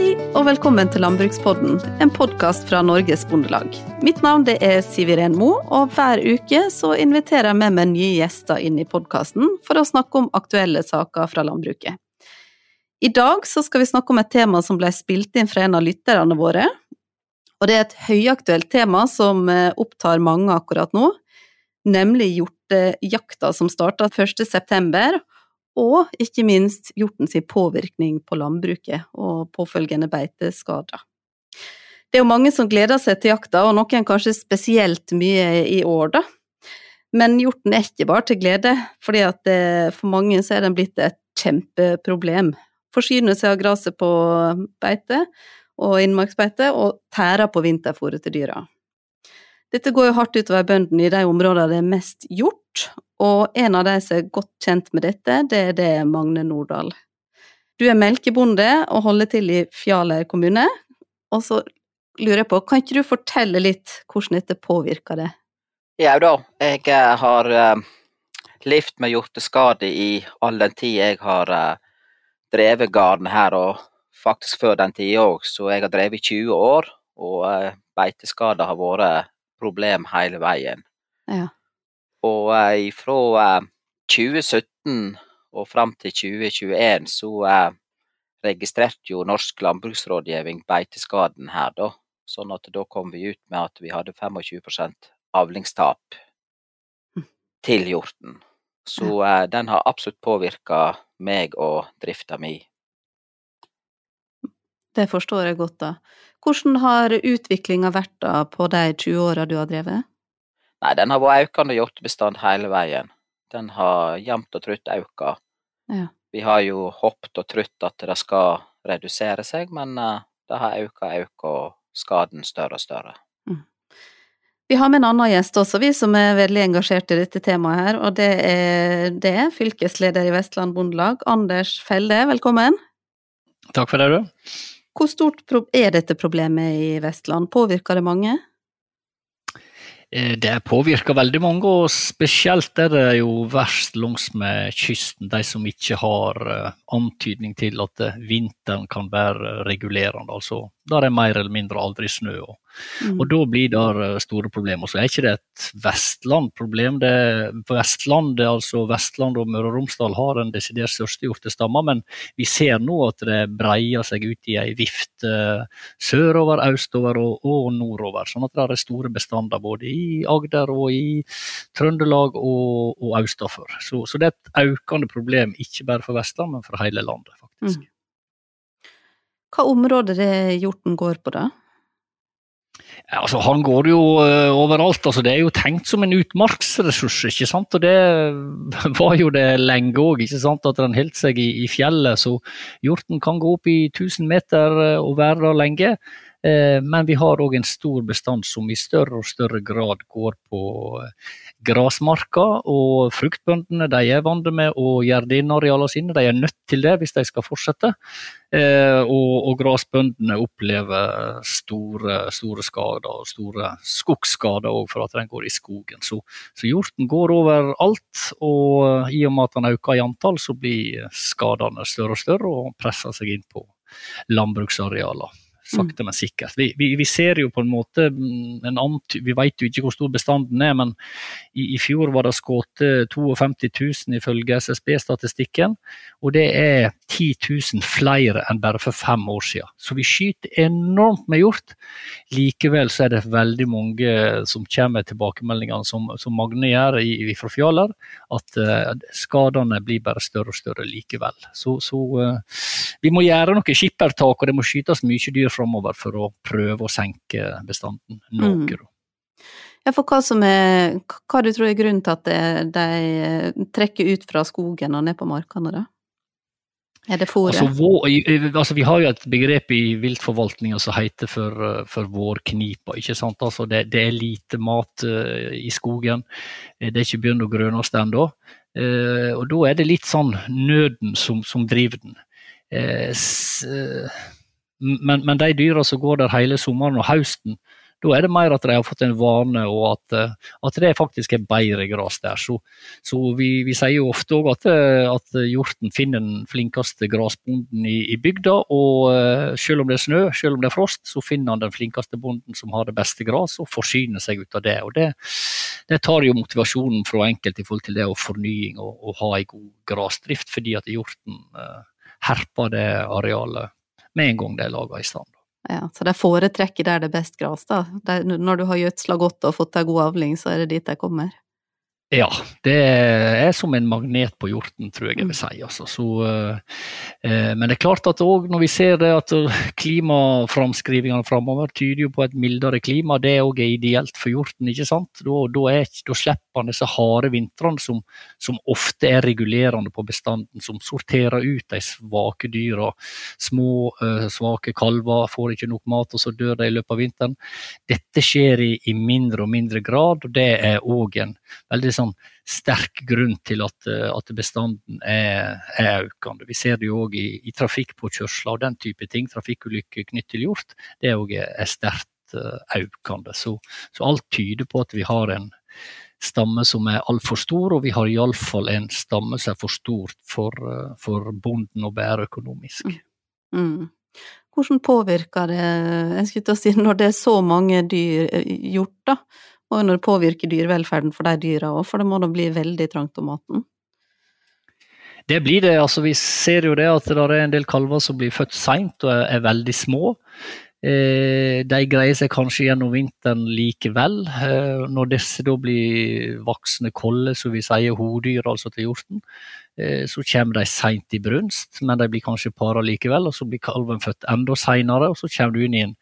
Hei og velkommen til Landbrukspodden, en podkast fra Norges Bondelag. Mitt navn er Siv Iren Mo, og hver uke så inviterer jeg med meg nye gjester inn i podkasten for å snakke om aktuelle saker fra landbruket. I dag så skal vi snakke om et tema som ble spilt inn fra en av lytterne våre. Og det er et høyaktuelt tema som eh, opptar mange akkurat nå, nemlig hjortejakta som starta 1.9 og ikke minst hjortens påvirkning på landbruket og påfølgende beiteskader. Det er jo mange som gleder seg til jakta, og noen kanskje spesielt mye i år, da. Men hjorten er ikke bare til glede, fordi det, for mange så er den blitt et kjempeproblem. Forsyner seg av gresset på beite og innmarksbeite, og tærer på vinterfôret til dyra. Dette går jo hardt utover bøndene i de områdene det er mest hjort, og en av de som er godt kjent med dette, det er det Magne Nordahl. Du er melkebonde og holder til i Fjaler kommune, og så lurer jeg på, kan ikke du fortelle litt hvordan dette påvirker det? Ja da, jeg eh, har uh, levd med hjorteskade i all den tid jeg har uh, drevet garden her, og faktisk før den tida òg, så jeg har drevet i 20 år, og beiteskader har vært problem hele veien. Ja. Og eh, fra 2017 eh, og fram til 2021 så eh, registrerte jo Norsk landbruksrådgivning beiteskaden her, da. Sånn at da kom vi ut med at vi hadde 25% avlingstap hm. til hjorten. Så den har absolutt påvirka meg og drifta mi. Det forstår jeg godt, da. Hvordan har utviklinga vært da på de 20 åra du har drevet? Nei, den har vært økende hjortebestand hele veien. Den har jevnt og trutt auka. Ja. Vi har jo håpet og trutt at det skal redusere seg, men uh, det har auka auka og skaden større og større. Mm. Vi har med en annen gjest også, vi som er veldig engasjert i dette temaet her, og det er, det er fylkesleder i Vestland Bondelag, Anders Felde. Velkommen. Takk for det, du. Hvor stort er dette problemet i Vestland? Påvirker det mange? Eh, det påvirker veldig mange, og spesielt er det jo verst langs med kysten. De som ikke har eh, antydning til at eh, vinteren kan være regulerende. altså Der er mer eller mindre aldri snø. Og, mm. og da blir det store problemer. Så er ikke det et Vestland-problem. På Vestlandet, altså Vestland og Møre og Romsdal har den desidert største hjortestamma, men vi ser nå at det breier seg ut i ei vift sørover, østover og, og nordover. Sånn at det er store bestander både i i Agder og i Trøndelag og, og østafor. Så, så, det er et økende problem, ikke bare for Vestland, men for hele landet, faktisk. Mm. Hva område det hjorten går på, da? Altså, han går jo uh, overalt. Altså, det er jo tenkt som en utmarksressurs. ikke sant? Og det var jo det lenge òg, at den holdt seg i, i, fjellet. Så hjorten kan gå opp i 1000 meter uh, og være der lenge. Eh, men vi har òg en stor bestand som i større og større grad går på eh, grasmarka. Og fruktbøndene de er vant med å gjøre det innen arealene sine, de er nødt til det hvis de skal fortsette. Eh, og, og grasbøndene opplever store, store skader, og store skogsskader òg for at den går i skogen. Så, så hjorten går overalt, og i og med at den øker i antall, så blir skadene større og større og presser seg inn på landbruksarealer sakte, men sikkert. Vi, vi, vi, ser jo på en måte mm, en annen, Vi vet jo ikke hvor stor bestanden er, men i, i fjor var det skutt 52 000 ifølge SSB-statistikken. Og det er 10 000 flere enn bare for fem år siden. Så vi skyter enormt med hjort. Likevel så er det veldig mange som kommer med tilbakemeldingene som, som Magne gjør i, i fra Fjaler, at uh, skadene blir bare større og større likevel. Så, så uh, vi må gjøre noe skippertak, og det må skytes mye dyr framover for å prøve å senke bestanden noe. Mm. Ja, for hva, som er, hva du tror er grunnen til at de, de trekker ut fra skogen og ned på markene, da? Er det fôret? Altså, altså, vi har jo et begrep i viltforvaltninga som heter for, for vårknipa. ikke sant? Altså, det, det, er lite mat uh, i skogen. Det er ikke begynt å grønnes ennå. Uh, og da er det litt sånn nøden som, som driver den. Uh, men, men, de dyra som går der hele sommeren og høsten, Da er det mer at de har fått en vane, og at, eh, at det faktisk er bedre gress der. Så, så vi, vi, sier jo ofte òg at, eh, at, hjorten finner den flinkeste gressbonden i, i, bygda. Og uh, selv om det er snø, selv om det er frost, så finner han den flinkeste bonden som har det beste gress, og forsyner seg ut av det. Og det, det tar jo motivasjonen fra enkelte i forhold til det og fornying og, og ha en god gressdrift, fordi at hjorten herper det arealet med en gang det er laga i stand. Ja, Så de foretrekker der det er best gras, da? når du har gjødsla godt og fått deg god avling, så er det dit de kommer? Ja, det er som en magnet på hjorten, tror jeg jeg vil mm. si. Altså. Så, eh, men det er klart at òg når vi ser det at klimaframskrivingene framover tyder jo på et mildere klima, det òg er ideelt for hjorten. ikke sant? Da, da, er, da slipper han disse harde vintrene som, som, ofte er regulerende på bestanden, som sorterer ut de svake dyra. Små, uh, svake kalver får ikke nok mat, og så dør de i løpet av vinteren. Dette skjer i, i mindre og mindre grad, og det er òg en veldig sånn sterk grunn til at, eh, at bestanden er, er, økende. Vi ser det jo òg i, i trafikkpåkjørsler og den type ting. Trafikkulykker knyttet til hjort det er, er sterkt uh, økende. Så, så, alt tyder på at vi har en stamme som er altfor stor, og vi har iallfall en stamme som er for stor for, uh, for bonden å bære økonomisk. Mm. mm. Hvordan påvirker det jeg skulle si, når det er så mange dyr hjort, da? Og når det påvirker dyrevelferden for de dyra òg, for det må da bli veldig trangt om maten? Det blir det. altså Vi ser jo det at det er en del kalver som blir født seint og er veldig små. Eh, de greier seg kanskje gjennom vinteren likevel. Eh, når disse da blir voksne koller, som vi sier hodyr altså til hjorten, så kommer de seint i brunst, men de blir kanskje para likevel. og Så blir kalven født enda seinere, og så kommer du inn i en,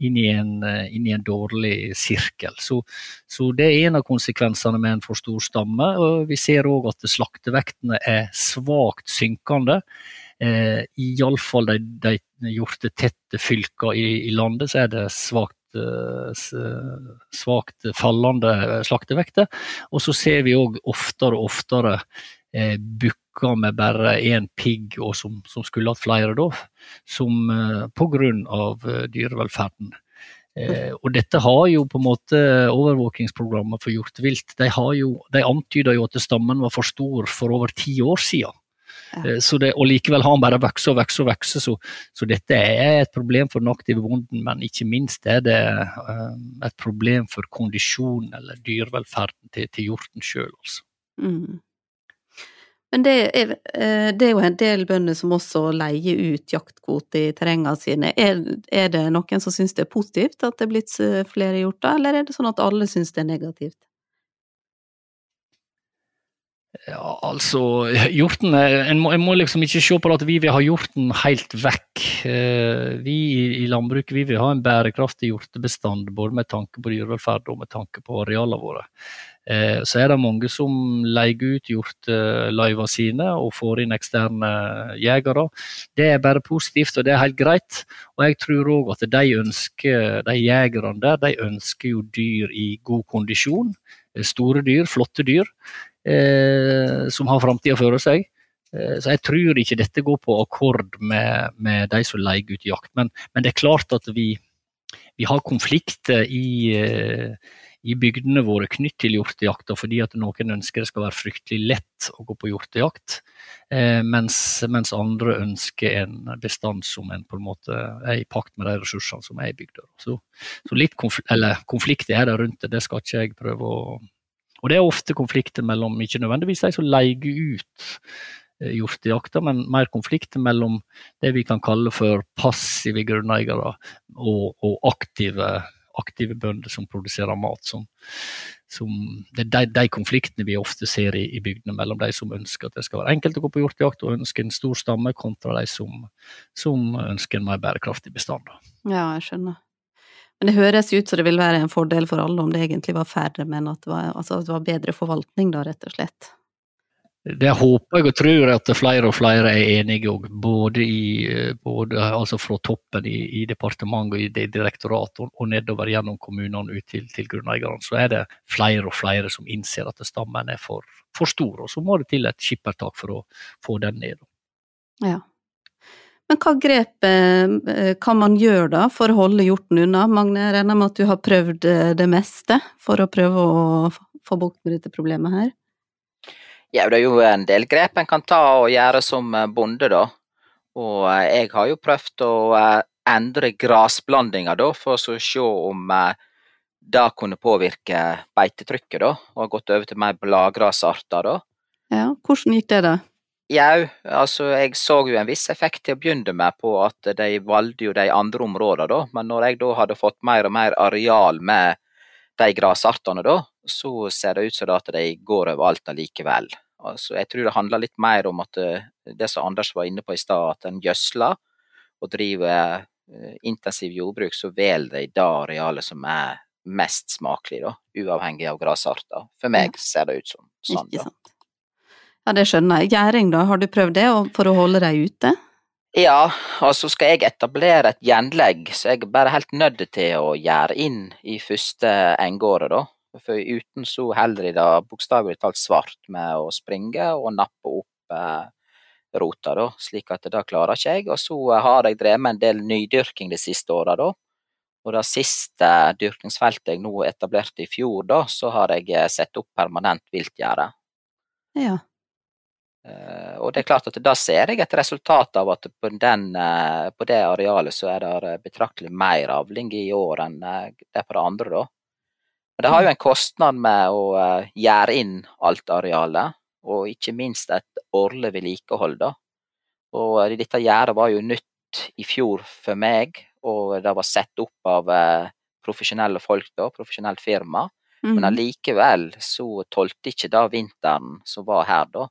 inn i en, inn i en dårlig sirkel. Så, så, det er en av konsekvensene med en for stor stamme. og Vi ser òg at slaktevektene er svakt synkende. Eh, Iallfall de, de hjortetette fylkene i, i, landet, så er det svakt eh, svakt fallende slaktevekter. Og så ser vi òg oftere og oftere eh, bukker med bare én pigg, og som, som, skulle hatt flere, da, som eh, pga. Eh, dyrevelferden. Eh, og dette har jo på en måte overvåkingsprogrammet for hjortevilt. De, de antyda jo at stammen var for stor for over ti år siden. Ja. Eh, det, og likevel har han bare vokst og vokst og vokst. Så, så, dette er et problem for den aktive bonden, men ikke minst er det um, et problem for kondisjonen eller dyrevelferden til, til hjorten sjøl. Altså. Mm. Men det er, eh, det er, jo en del bønder som også leier ut jaktkvoter i terrengene sine. Er, er, det noen som syns det er positivt at det er blitt flere hjorter, eller er det sånn at alle syns det er negativt? Ja, altså, hjorten en må, en må, liksom ikke se på at vi vil ha hjorten helt vekk. Eh, vi i landbruket vi vil ha en bærekraftig hjortebestand, både med tanke på dyrevelferd og med tanke på arealene våre. Eh, så er det mange som leier ut hjorteløyvene sine og får inn eksterne jegere. Det er bare positivt, og det er helt greit. Og jeg tror òg at de ønsker, de jegerne der, de ønsker jo dyr i god kondisjon. Store dyr, flotte dyr som har framtida for seg. Eh, så jeg tror ikke dette går på akkord med, med de som leier ut jakt. Men, men, det er klart at vi, vi har konflikter i, eh, i bygdene våre knytt til hjortejakta, fordi at noen ønsker det skal være fryktelig lett å gå på hjortejakt, eh, mens, mens, andre ønsker en bestand som en på en måte er i pakt med de ressursene som er i bygda. Så, så litt konflikt, konflikt er det rundt det, det skal ikke jeg prøve å og det er ofte konflikter mellom, ikke nødvendigvis de som leier ut eh, hjortejakta, men mer konflikter mellom det vi kan kalle for passive grunneiere og, og aktive, aktive, bønder som produserer mat. Som, som det er de, de, konfliktene vi ofte ser i, i, bygdene mellom de som ønsker at det skal være enkelt å gå på hjortejakt og ønsker en stor stamme, kontra de som, som ønsker en mer bærekraftig bestand. Ja, jeg skjønner. Men det høres ut som det vil være en fordel for alle om det egentlig var færre, men at det var, altså at det var bedre forvaltning, da, rett og slett. Det håper jeg og tror at flere og flere er enige òg, både, både altså fra toppen i, i departementet og i direktoratet og, nedover gjennom kommunene ut til, til grunneierne. Så er det flere og flere som innser at stammen er for, for stor, og så må det til et skippertak for å få den ned. Ja. Men hva grep eh, kan man gjøre da for å holde hjorten unna? Magne, jeg regner med at du har prøvd eh, det meste for å prøve å få bukt med dette problemet her? Ja, det er jo en del grep en kan ta og gjøre som eh, bonde, da. Og jeg har jo prøvd å endre grasblandinga da, for å se om det kunne påvirke beitetrykket, da. Og har gått over til mer bladgrasarter, da. Ja, hvordan gikk det, da? Jau, altså jeg så jo en viss effekt til å begynne med på at de valgte jo de andre områdene, da. Men når jeg da hadde fått mer og mer areal med de grasartene, da, så ser det ut som at de går overalt allikevel. Altså, jeg tror det handler litt mer om at eh, det som Anders var inne på i stad, at en gjødsler og driver uh, intensiv jordbruk, så velger de det arealet som er mest smakelig, da, uavhengig av grasarter. For meg ser det ut som sånn. Sant. Ja, det skjønner jeg. Gjæring, da, har du prøvd det for å holde deg ute? Ja, og så skal jeg etablere et gjenlegg, så jeg er bare helt nødt til å gjære inn i første engåret, da. For uten så holder de det bokstavelig talt svart med å springe og nappe opp eh, rota, da. Slik at det klarer ikke jeg. Og så har jeg drevet med en del nydyrking de siste åra, da. Og det siste dyrkingsfeltet jeg nå etablerte i fjor, da, så har jeg satt sett opp permanent viltgjerde. Ja. Eh, og det er klart at da ser jeg et resultat av at på, den, eh, på det arealet så er det betraktelig mer avling i år enn eh, det på det andre, da. Men det har jo en kostnad med å gjøre inn alt arealet, og ikke minst et årlig vedlikehold, da. Og dette gjerdet var jo nytt i fjor for meg, og det var satt opp av profesjonelle folk, da, profesjonelt firma. Mm. Men mhm. allikevel så tålte ikke da vinteren som var her, da.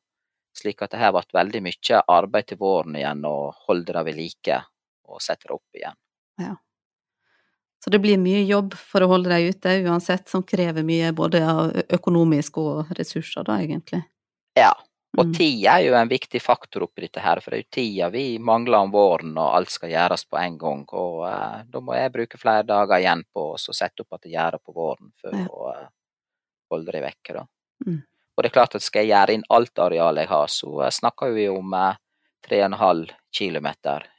Slik at det her ble veldig mye arbeid til våren igjen å holde det ved like og sette det opp igjen. Ja. Så det blir mye jobb for å holde deg ute uansett, som krever mye både økonomisk og ressurser, da egentlig? Ja, og mm. tid er jo en viktig faktor oppi dette her, for det er jo tida vi mangler om våren og alt skal gjøres på en gang. Og uh, da må jeg bruke flere dager igjen på å sette opp at det gjør på våren for ja. å uh, holde det vekke, da. Mm. Og det er klart at skal jeg gjøre inn alt arealet jeg har, så eh, snakker vi om 3,5 km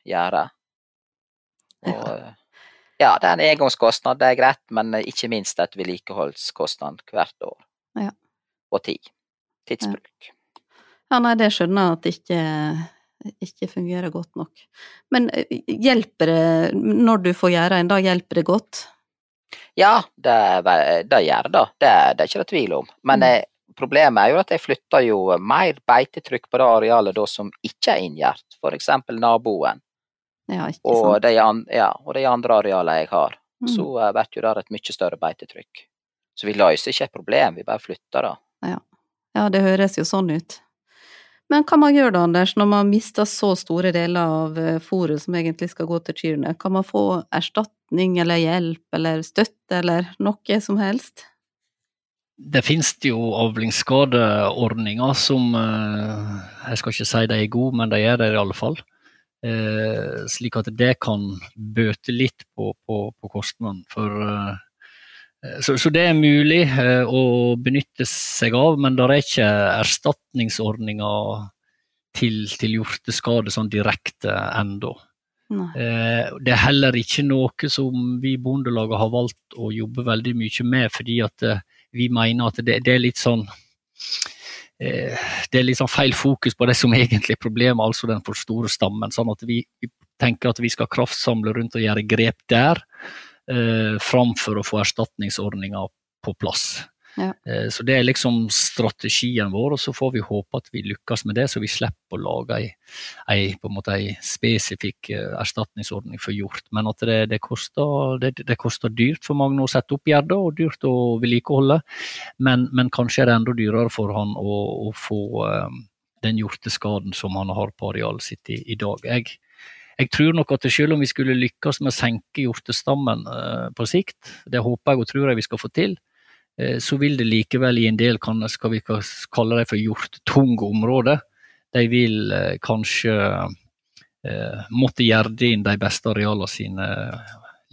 gjerde. Og eh, ja, det er en engangskostnad, det er greit, men ikke minst et vedlikeholdskostnad hvert år. Ja. Og tid. Tidsbruk. Ja. nei, det skjønner jeg at det ikke, ikke fungerer godt nok. Men eh, hjelper det, når du får gjøre en, da hjelper det godt? Ja, det, det gjør det. Det, det er ikke det tvil om. Men mm. Problemet er jo at jeg flytter jo mer beitetrykk på det arealet da som ikke er inngjerdet, f.eks. naboen. Ja, og. De ja, og de andre arealene jeg har. Mm. Så uh, blir jo der et mye større beitetrykk. Så vi løser ikke et problem, vi bare flytter det. Ja. ja, det høres jo sånn ut. Men hva man gjør da, Anders, når man mister så store deler av eh, fôret som egentlig skal gå til kyrne? Kan man få erstatning eller hjelp eller støtte eller noe som helst? Det finnes jo avlingsskadeordninger som eh, Jeg skal ikke si de er gode, men de er det i alle fall. Eh, slik at det kan bøte litt på, på, på kostnaden. For, eh, så, så, det er mulig å benytte seg av, men det er ikke erstatningsordninger til, til hjorteskade sånn direkte ennå. Det er heller ikke noe som vi i Bondelaget har valgt å jobbe veldig mye med, fordi at vi mener at det, det er litt sånn eh, det er sånn feil fokus på det som egentlig er problemet, altså den for store stammen. sånn at vi tenker at vi skal kraftsamle rundt og gjøre grep der, eh, framfor å få erstatningsordninger på plass. Ja. Eh, så det er liksom strategien vår, og så får vi håpe at vi lykkes med det, så vi slipper å lage ei, ei, ei spesifikk eh, erstatningsordning for hjort. Men at det, det, koster, det, det, koster, dyrt for mange å sette opp gjerder, og dyrt å vedlikeholde. Men, men, kanskje er det enda dyrere for han å, å få um, den hjorteskaden som han har på arealet sitt i, i dag. Jeg, jeg tror nok at selv om vi skulle lykkes med å senke hjortestammen uh, på sikt, det håper jeg og tror jeg vi skal få til, så vil det likevel i en del skal vi kalle det for hjorttunge områder, de vil eh, kanskje eh, måtte gjerde inn de beste arealene sine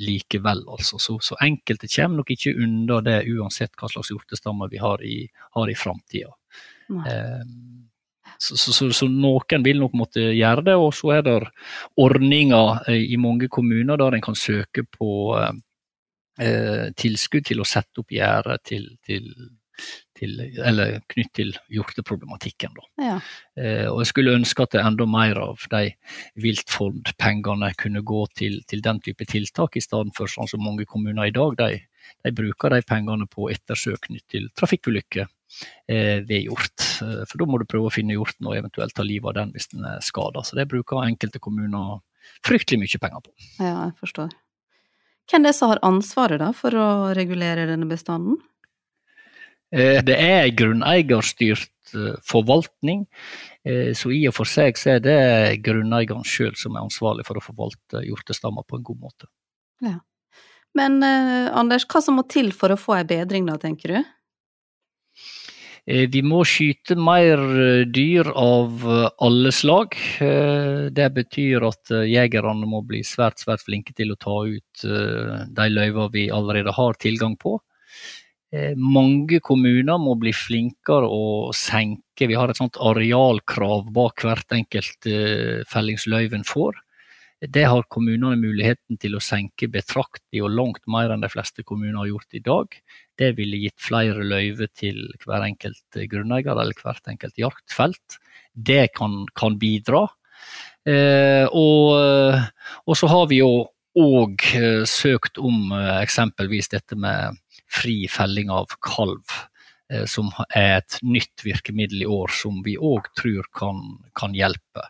likevel. Altså. Så, så, enkelte kommer nok ikke unna det uansett hva slags hjortestammer vi har i, har i framtida. Eh, Så, så, så, noen vil nok måtte gjøre det, og så er det ordninger i mange kommuner der en kan søke på eh, tilskudd til å sette opp gjerde til, til til, eller knytt til hjorteproblematikken. Ja. Eh, og jeg skulle ønske at enda mer av de viltfondpengene kunne gå til, til, den type tiltak, i stedet for sånn som mange kommuner i dag. De, de bruker de pengene på ettersøk knytt til trafikkulykker eh, ved hjort. Eh, for da må du prøve å finne hjorten og eventuelt ta livet av den hvis den er skada. Så det bruker enkelte kommuner fryktelig mye penger på. Ja, jeg forstår. Hvem er det som har ansvaret da for å regulere denne bestanden? Eh, det er grunneierstyrt eh, forvaltning, eh, så i og for seg så er det grunneigeren sjøl som er ansvarlig for å forvalte hjortestammer på en god måte. Ja. Men Anders, hva som må til for å få ei bedring da, tenker du? Vi må skyte mer dyr av alle slag. Det betyr at jegerne må bli svært, svært flinke til å ta ut de løyver vi allerede har tilgang på. Eh, mange kommuner må bli flinkere å senke. Vi har et sånt arealkrav bak hvert enkelt fellingsløyven fellingsløyve en får. Det har kommunene muligheten til å senke betraktelig og langt mer enn de fleste kommuner har gjort i dag. Det ville gitt flere løyver til hver enkelt grunneier eller hvert enkelt jaktfelt. Det kan, kan bidra. Eh, og, og, så har vi jo òg eh, søkt om eh, eksempelvis dette med fri felling av kalv, som er et nytt virkemiddel i år som vi òg tror kan, kan, hjelpe.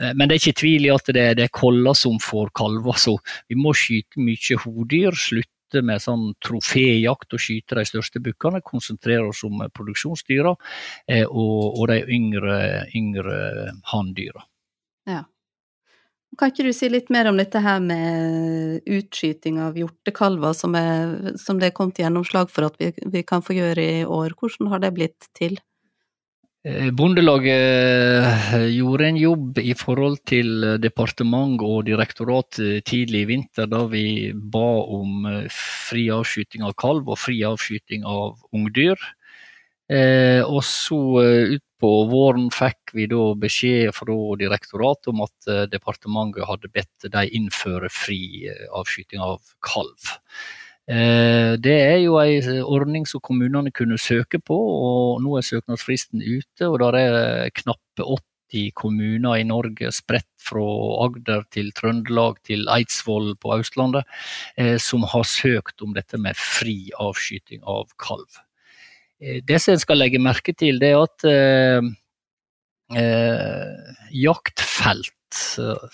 Eh, men det er ikke tvil i at det, det er koller som får kalver, så vi må skyte mye hodyr. slutte med sånn troféjakt og skyte de største bukkene, konsentrere oss om produksjonsdyra eh, og, og, de yngre, yngre hanndyra. Ja. Kan ikke du si litt mer om dette her med utskyting av hjortekalver, som, er, som det er kommet gjennomslag for at vi, vi, kan få gjøre i år. Hvordan har det blitt til? Eh, Bondelaget eh, gjorde en jobb i forhold til departement og direktorat tidlig i vinter, da vi ba om eh, fri avskyting av kalv og fri avskyting av ungdyr. Eh, og så utpå våren fikk vi da beskjed fra direktoratet om at eh, departementet hadde bedt de innføre fri eh, avskyting av kalv. Eh, det er jo en ordning som kommunene kunne søke på, og nå er søknadsfristen ute. og der er knappe 80 kommuner i Norge spredt fra Agder til Trøndelag til Eidsvoll på Østlandet, som har søkt om dette med fri avskyting av kalv. Eh, det som en skal legge merke til, det er at eh, eh, jaktfelt,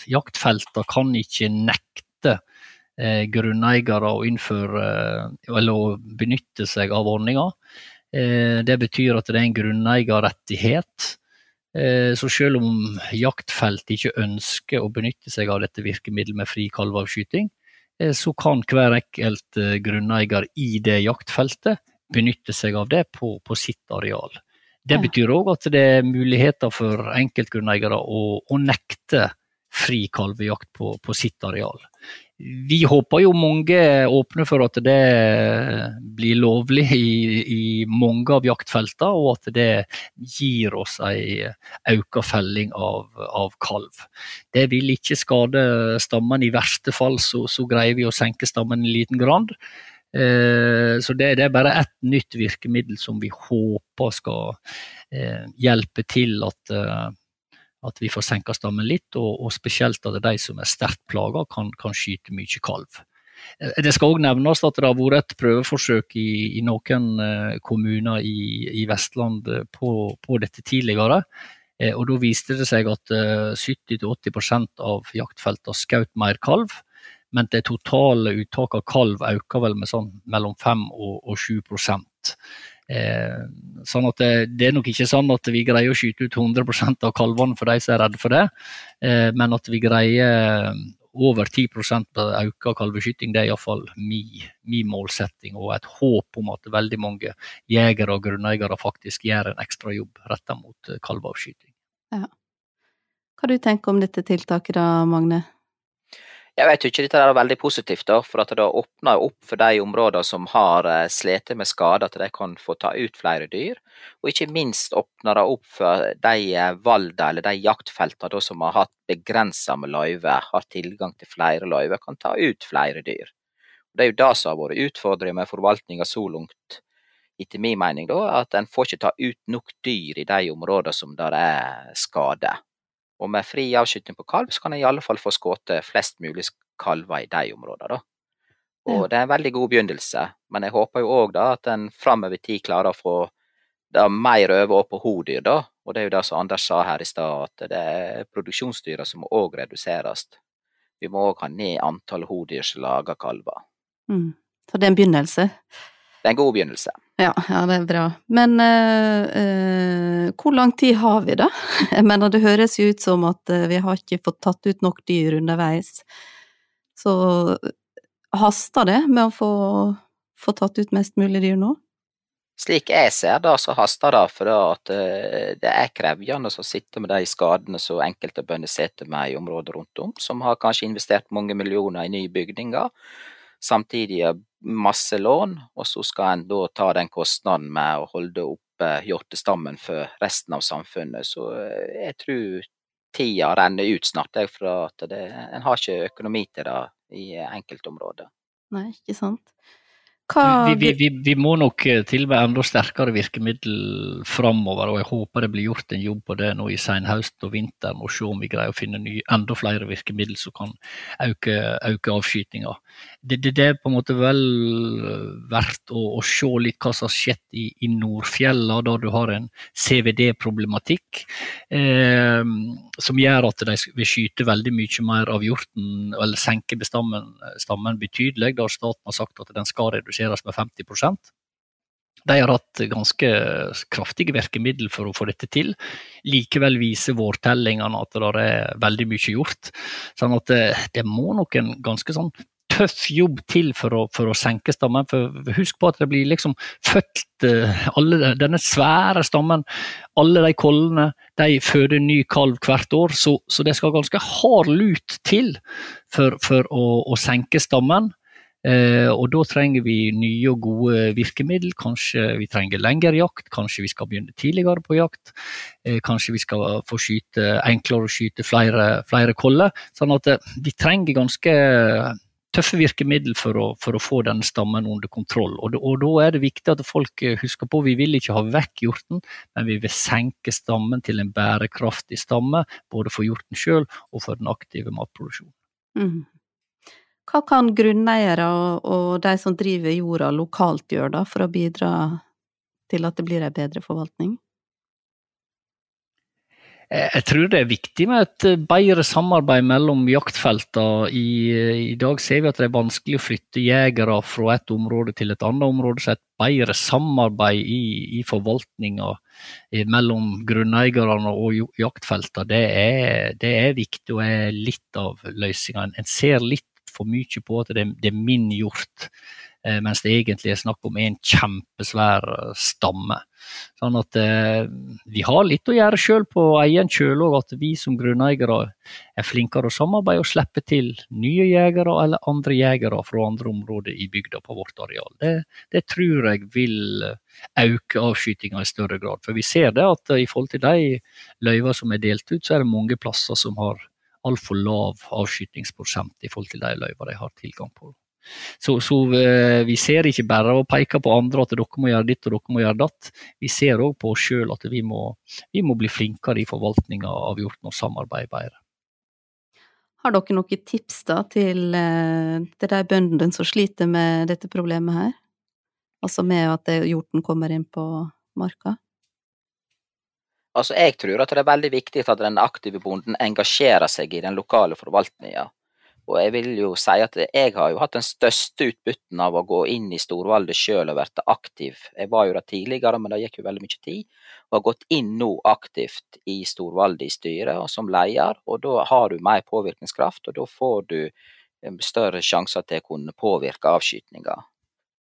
jaktfelter kan ikke nekte eh, grunneiere å innføre eller å benytte seg av ordninga. Eh, det betyr at det er en grunneierrettighet. Eh, så selv om jaktfelt ikke ønsker å benytte seg av dette virkemidlet med fri kalveavskyting, så kan hver enkelt grunneier i det jaktfeltet benytte seg av det på, på sitt areal. Det betyr òg at det er muligheter for enkeltgrunneiere å, å nekte fri kalvejakt på, på, sitt areal. Vi håper jo mange åpner for at det blir lovlig i, i mange av jaktfeltene, og at det gir oss ei auka felling av, av, kalv. Det vil ikke skade stammen. I verste fall så, så greier vi å senke stammen en liten grad. Eh, så det, er bare ett nytt virkemiddel som vi håper skal eh, hjelpe til at, eh, at vi får senka stammen litt, og, og, spesielt at de som er sterkt plaga, kan, kan, skyte mye kalv. Det skal òg nevnes at det har vært et prøveforsøk i, i noen kommuner i, i Vestland på, på, dette tidligere. Og Da viste det seg at 70-80% av jaktfeltene skjøt mer kalv men det totale uttaket av kalv øker vel med sånn mellom 5 og, og 7 eh, sånn at det, det, er nok ikke sånn at vi greier å skyte ut 100 av kalvene for de som er redde for det, eh, men at vi greier over 10% økt kalveskyting, det er iallfall min, min målsetting og et håp om at veldig mange jegere og grunneiere faktisk gjør en ekstra jobb retta mot kalveavskyting. Ja. Hva du tenker om dette tiltaket da, Magne? Jeg tykker dette er veldig positivt, da, for at det åpner opp for de områdene som har uh, slitt med skader, at de kan få ta ut flere dyr. Og ikke minst åpner det opp for de uh, valda eller de jaktfeltene som har hatt begrensa med løyve, har tilgang til flere løyver, kan ta ut flere dyr. Og det er jo det som har vært utfordringen med forvaltninga så langt, etter min mening, da, at en får ikke ta ut nok dyr i de områdene som der er skade. Og med fri avskyting på kalv, så kan en i alle fall få skutt flest mulig kalver i de områdene. da. Og det er en veldig god begynnelse, men jeg håper jo òg at en framover tid klarer å få det mer over på hodyr, da. Og det er jo det som Anders sa her i stad, at det er produksjonsdyra som må òg reduseres. Vi må òg ha ned antall hodyr som lager kalver. Mm. Så det er en begynnelse? Det er en god begynnelse. Ja, ja det er bra. Men uh, uh, hvor lang tid har vi, da? Jeg mener, det høres jo ut som at uh, vi har ikke fått tatt ut nok dyr underveis. Så haster det med å få, få tatt ut mest mulig dyr nå? Slik jeg ser det, så haster det for at det er krevende å sitte med de skadene som enkelte bønder sitter med i området rundt om, som har kanskje investert mange millioner i nye bygninger, samtidig masse lån, og så skal en da ta den kostnaden med å holde oppe hjortestammen for resten av samfunnet. Så eh, jeg tror tida renner ut snart, jeg, for at det, en har ikke økonomi til det i enkeltområder. Nei, ikke sant. Hva... Vi, vi, vi, må nok tilby til med enda sterkere virkemiddel framover, og jeg håper det blir gjort en jobb på det nå i senhøst og vinteren, og se om vi greier å finne nye, enda flere virkemiddel som kan øke, øke avskytinga. Det, det, det, er på en måte vel eh, verdt å, å se litt hva som har skjedd i, i Nordfjella, da du har en CVD-problematikk eh, som gjør at de vil skyte veldig mye mer av hjorten, eller senke bestammen stammen betydelig. Da staten har sagt at den skal reduseres med 50% de har hatt ganske kraftige virkemidler for å få dette til. Likevel viser vårtellingene at det er veldig mye gjort. Sånn at det, det må nok en ganske sånn tøff jobb til for å, for å, senke stammen. For husk på at det blir liksom født eh, alle, denne svære stammen. Alle de kollene de føder ny kalv hvert år, så, så det skal ganske hard lut til for, for å, å senke stammen. Eh, og da trenger vi nye og gode virkemiddel. Kanskje vi trenger lengre jakt, kanskje vi skal begynne tidligere på jakt. Eh, kanskje vi skal få skyte enklere å skyte flere, flere koller. Sånn at eh, vi trenger ganske tøffe virkemiddel for å, for å, få denne stammen under kontroll. Og, og, da er det viktig at folk husker på vi vil ikke ha vekk hjorten, men vi vil senke stammen til en bærekraftig stamme, både for hjorten sjøl og for den aktive matproduksjonen. Mm. Hva kan grunneiere og de som driver jorda lokalt gjøre da, for å bidra til at det blir en bedre forvaltning? Jeg tror det er viktig med et bedre samarbeid mellom jaktfeltene. I, I, dag ser vi at det er vanskelig å flytte jegere fra et område til et annet område. Så et bedre samarbeid i, i forvaltninga eh, mellom grunneierne og jaktfeltene, det det er viktig og er litt av løsninga. En ser litt for mye på at det, det er min hjort, eh, mens det egentlig er snakk om en kjempesvær eh, stamme. Sånn at eh, vi har litt å gjøre sjøl på egen kjøl òg, at vi som grunneiere er flinkere å samarbeide og slippe til nye jegere eller andre jegere fra andre områder i bygda på vårt areal. Det, det tror jeg vil øke avskytinga i større grad. For vi ser det at i forhold til de løyver som er delt ut, så er det mange plasser som har altfor lav avskytingsprosent i forhold til de løyvene de har tilgang på. Så, så, eh, vi ser ikke bare og peker på andre at dere må gjøre ditt og dere må gjøre datt. Vi ser òg på oss sjøl at vi må, vi må, bli flinkere i forvaltninga av hjorten og samarbeide bedre. Har dere noen tips da til, eh, til de bøndene som sliter med dette problemet her? Altså med at hjorten kommer inn på marka? Altså, Jeg tror at det er veldig viktig at den aktive bonden engasjerer seg i den lokale forvaltninga. Og jeg vil jo si at jeg har jo hatt den største utbytten av å gå inn i storvalget sjøl og vært aktiv. Jeg var jo det tidligere, men det gikk jo veldig mye tid. Og har gått inn nå aktivt i storvalget i styret og som leder, og da har du mer påvirkningskraft, og da får du større sjanser til å kunne påvirke avskytinga.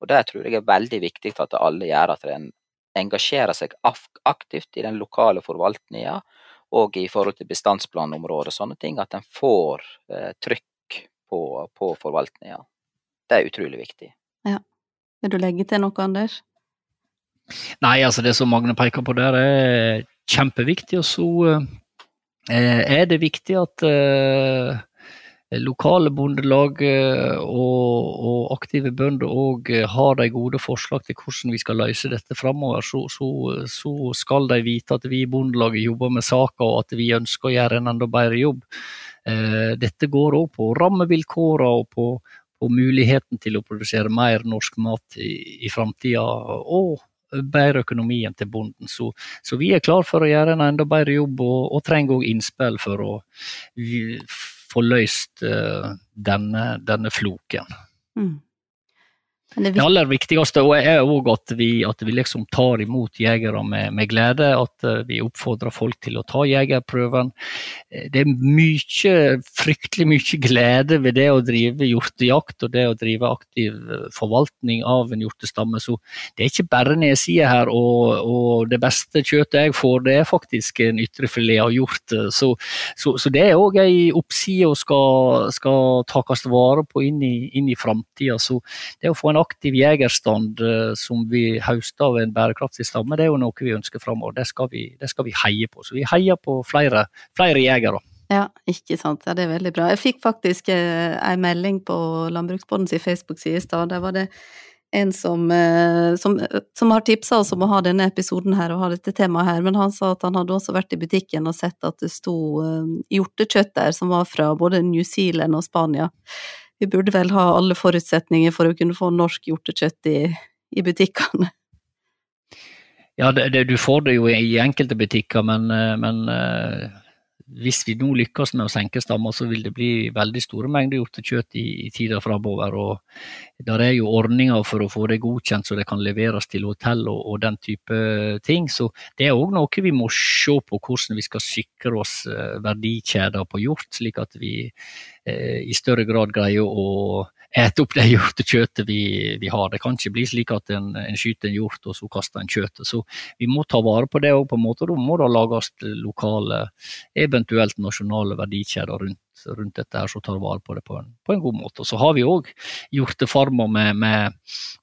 Og Det tror jeg er veldig viktig at alle gjør, at en engasjerer seg aktivt i den lokale forvaltninga og i forhold til bestandsplanområdet og sånne ting, at en får eh, trykk på, på forvaltninga. Det er utrolig viktig. Ja. Vil du legge til noe, Anders? Nei, altså det som Magne peker på der er kjempeviktig. Og så eh, er det viktig at eh, lokale bondelag eh, og, og, aktive bønder òg har de gode forslag til hvordan vi skal løse dette framover, så, så, så, skal de vite at vi i Bondelaget jobber med saka og at vi ønsker å gjøre en enda bedre jobb. Eh, dette går òg på rammevilkårene og på, på, muligheten til å produsere mer norsk mat i, i framtida. Og bedre økonomien til bonden. Så, så, vi er klar for å gjøre en enda bedre jobb, og, og trenger òg innspill for å få løst uh, denne, denne, floken. Mm. Det, det, aller viktigste er òg at, at, vi liksom tar imot jegere med, med, glede. At eh, vi oppfordrer folk til å ta jegerprøven. Eh, det er mye, fryktelig mye glede ved det å drive hjortejakt og det å drive aktiv eh, forvaltning av en hjortestamme. Så det er ikke bare nedsider her, og, og, det beste kjøttet jeg får, det er faktisk en ytrefilet av hjort. Så, så, så, det er òg ei oppside og skal, skal takast vare på inn i, inn i framtida. Så det å få en aktiv jegerstand uh, som vi høster av en bærekraftig stamme, det er jo noe vi ønsker framover. Det, det, skal vi heie på. Så vi heier på flere, flere jegere. Ja, ikke sant. Ja, det er veldig bra. Jeg fikk faktisk eh, en melding på Landbruksbondens Facebook-side i stad. Der var det en som, eh, som, som har tipsa oss om å ha denne episoden her og ha dette temaet her, men han sa at han hadde også vært i butikken og sett at det sto eh, hjortekjøtt der som var fra både New Zealand og Spania vi burde vel ha alle forutsetninger for å kunne få norsk hjortekjøtt i, i butikkene. Ja, det, det, du får det jo i enkelte butikker, men, eh, men uh, hvis vi nå lykkes med å senke stammer, så vil det bli veldig store mengder hjortekjøtt i, i tida framover. Og der er jo ordninger for å få det godkjent så det kan leveres til hotell og, og den type ting. Så det er òg noe vi må se på, hvordan vi skal sikre oss uh, verdikjeder på hjort, slik at vi Eh, i større grad greier å ete opp det hjortekjøttet vi, vi, har. Det kan ikke bli slik at en, en skyter en hjort og så kaster en kjøttet. Så vi må ta vare på det òg, på en måte. Da må det lages lokale, eventuelt nasjonale verdikjeder rundt, rundt dette her, som tar vare på det på en, på en god måte. Og så har vi òg hjortefarmer med, med,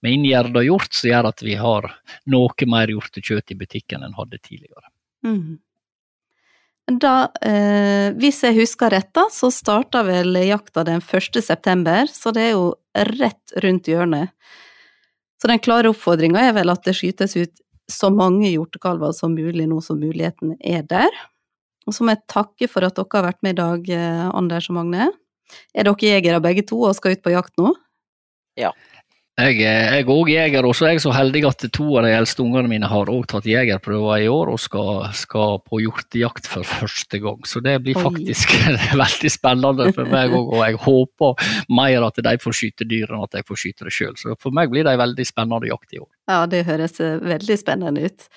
med inngjerda hjort, som gjør at vi har noe mer hjortekjøtt i butikken enn hadde tidligere. Mm. Da, eh, hvis jeg husker rett, da, så starta vel jakta den 1. september, så det er jo rett rundt hjørnet. Så den klare oppfordringa er vel at det skytes ut så mange hjortekalver som mulig nå som muligheten er der. Og så må jeg takke for at dere har vært med i dag, eh, Anders og Magne. Er dere jegere begge to og skal ut på jakt nå? Ja. Jeg, er òg jeger, og så er jeg så heldig at to av de eldste ungene mine har også tatt jegerprøver i år og skal, skal, på hjortejakt for første gang. Så det blir faktisk veldig spennende for meg òg, og jeg håper mer at de får skyte dyr enn at jeg får skyte det sjøl. Så for meg blir det en veldig spennende jakt i år. Ja, det høres eh, veldig spennende ut.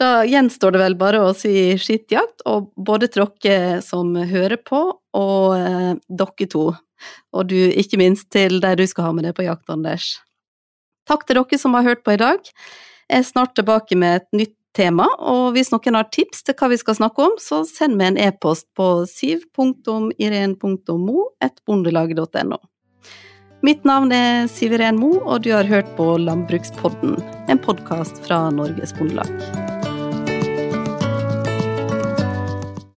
Da gjenstår det vel bare å si skittjakt, og både dere som hører på, og eh, dere to. Og du, ikke minst til de du skal ha med deg på jakt, Anders. Takk til dere som har hørt på i dag. Jeg er snart tilbake med et nytt tema, og hvis noen har tips til hva vi skal snakke om, så send meg en e-post på siv.iren.mo.bondelaget.no. Mitt navn er Siv Iren Mo, og du har hørt på Landbrukspodden, en podkast fra Norges Bondelag.